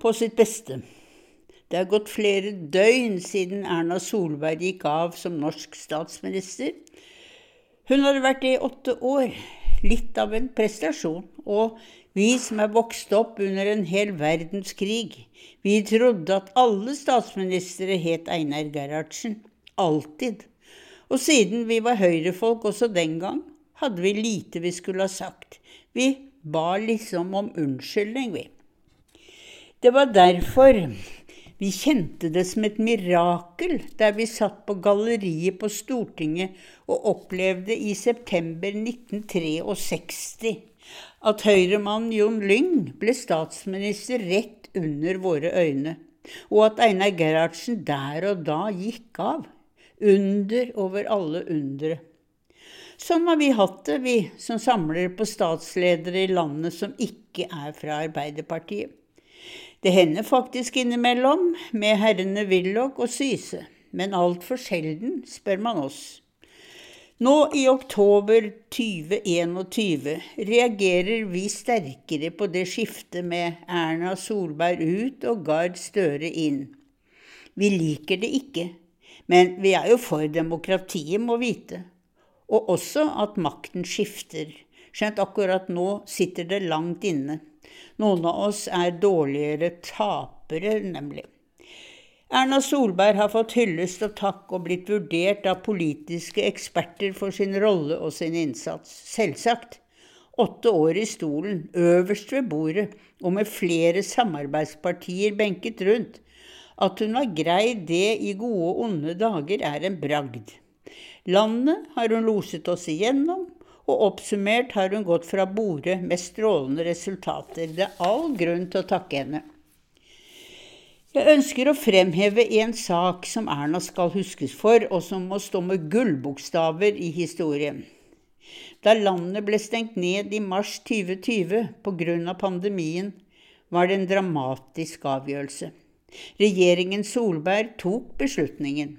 på sitt beste. Det er gått flere døgn siden Erna Solberg gikk av som norsk statsminister. Hun hadde vært det i åtte år. Litt av en prestasjon. Og vi som er vokst opp under en hel verdenskrig, vi trodde at alle statsministre het Einar Gerhardsen. Alltid. Og siden vi var høyrefolk også den gang, hadde vi lite vi skulle ha sagt. Vi ba liksom om unnskyldning, vi. Det var derfor vi kjente det som et mirakel der vi satt på galleriet på Stortinget og opplevde i september 1963 at høyremannen Jon Lyng ble statsminister rett under våre øyne, og at Einar Gerhardsen der og da gikk av. Under over alle undre. Sånn har vi hatt det, vi som samler på statsledere i landet som ikke er fra Arbeiderpartiet. Det hender faktisk innimellom med herrene Willoch og Syse, men altfor sjelden, spør man oss. Nå i oktober 2021 reagerer vi sterkere på det skiftet med Erna Solberg ut og Gard Støre inn. Vi liker det ikke, men vi er jo for demokratiet, må vite. Og også at makten skifter, skjønt akkurat nå sitter det langt inne. Noen av oss er dårligere tapere, nemlig. Erna Solberg har fått hyllest og takk og blitt vurdert av politiske eksperter for sin rolle og sin innsats. Selvsagt. Åtte år i stolen, øverst ved bordet, og med flere samarbeidspartier benket rundt. At hun har greid det i gode onde dager, er en bragd. Landet har hun loset oss igjennom, og oppsummert har hun gått fra borde med strålende resultater. Det er all grunn til å takke henne. Jeg ønsker å fremheve en sak som Erna skal huskes for, og som må stå med gullbokstaver i historien. Da landet ble stengt ned i mars 2020 pga. pandemien, var det en dramatisk avgjørelse. Regjeringen Solberg tok beslutningen.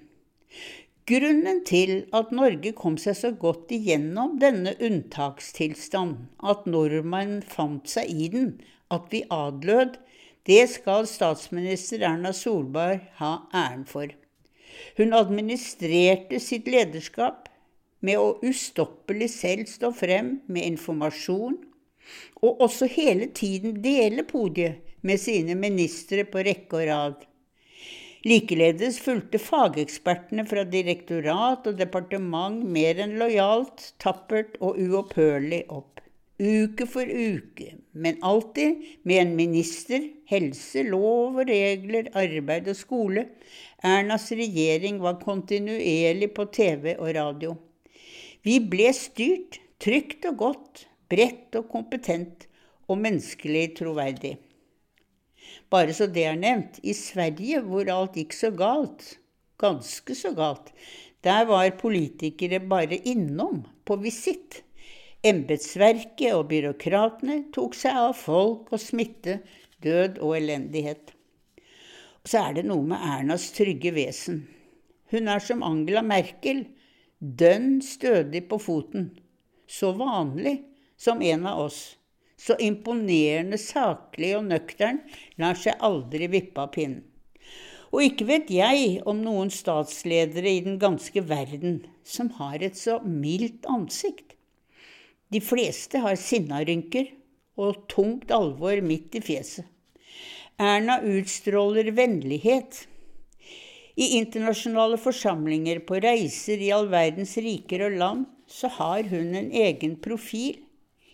Grunnen til at Norge kom seg så godt igjennom denne unntakstilstand, at nordmenn fant seg i den, at vi adlød, det skal statsminister Erna Solberg ha æren for. Hun administrerte sitt lederskap med å ustoppelig selv stå frem med informasjon, og også hele tiden dele podiet med sine ministre på rekke og rad. Likeledes fulgte fagekspertene fra direktorat og departement mer enn lojalt, tappert og uopphørlig opp. Uke for uke, men alltid med en minister, helse, lov og regler, arbeid og skole. Ernas regjering var kontinuerlig på TV og radio. Vi ble styrt, trygt og godt, bredt og kompetent og menneskelig troverdig. Bare så det er nevnt. I Sverige, hvor alt gikk så galt, ganske så galt, der var politikere bare innom, på visitt. Embetsverket og byråkratene tok seg av folk og smitte, død og elendighet. Og så er det noe med Ernas trygge vesen. Hun er som Angela Merkel, dønn stødig på foten. Så vanlig som en av oss så imponerende saklig og nøktern, lar seg aldri vippe av pinnen. Og ikke vet jeg om noen statsledere i den ganske verden som har et så mildt ansikt. De fleste har sinnarynker og tungt alvor midt i fjeset. Erna utstråler vennlighet. I internasjonale forsamlinger, på reiser i all verdens riker og land, så har hun en egen profil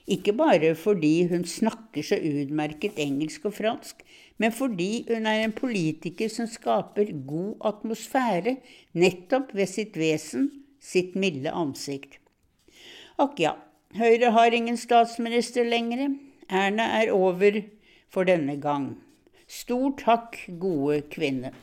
ikke bare fordi hun snakker så utmerket engelsk og fransk, men fordi hun er en politiker som skaper god atmosfære nettopp ved sitt vesen, sitt milde ansikt. Akk ja, Høyre har ingen statsminister lenger. Erna er over for denne gang. Stor takk, gode kvinne.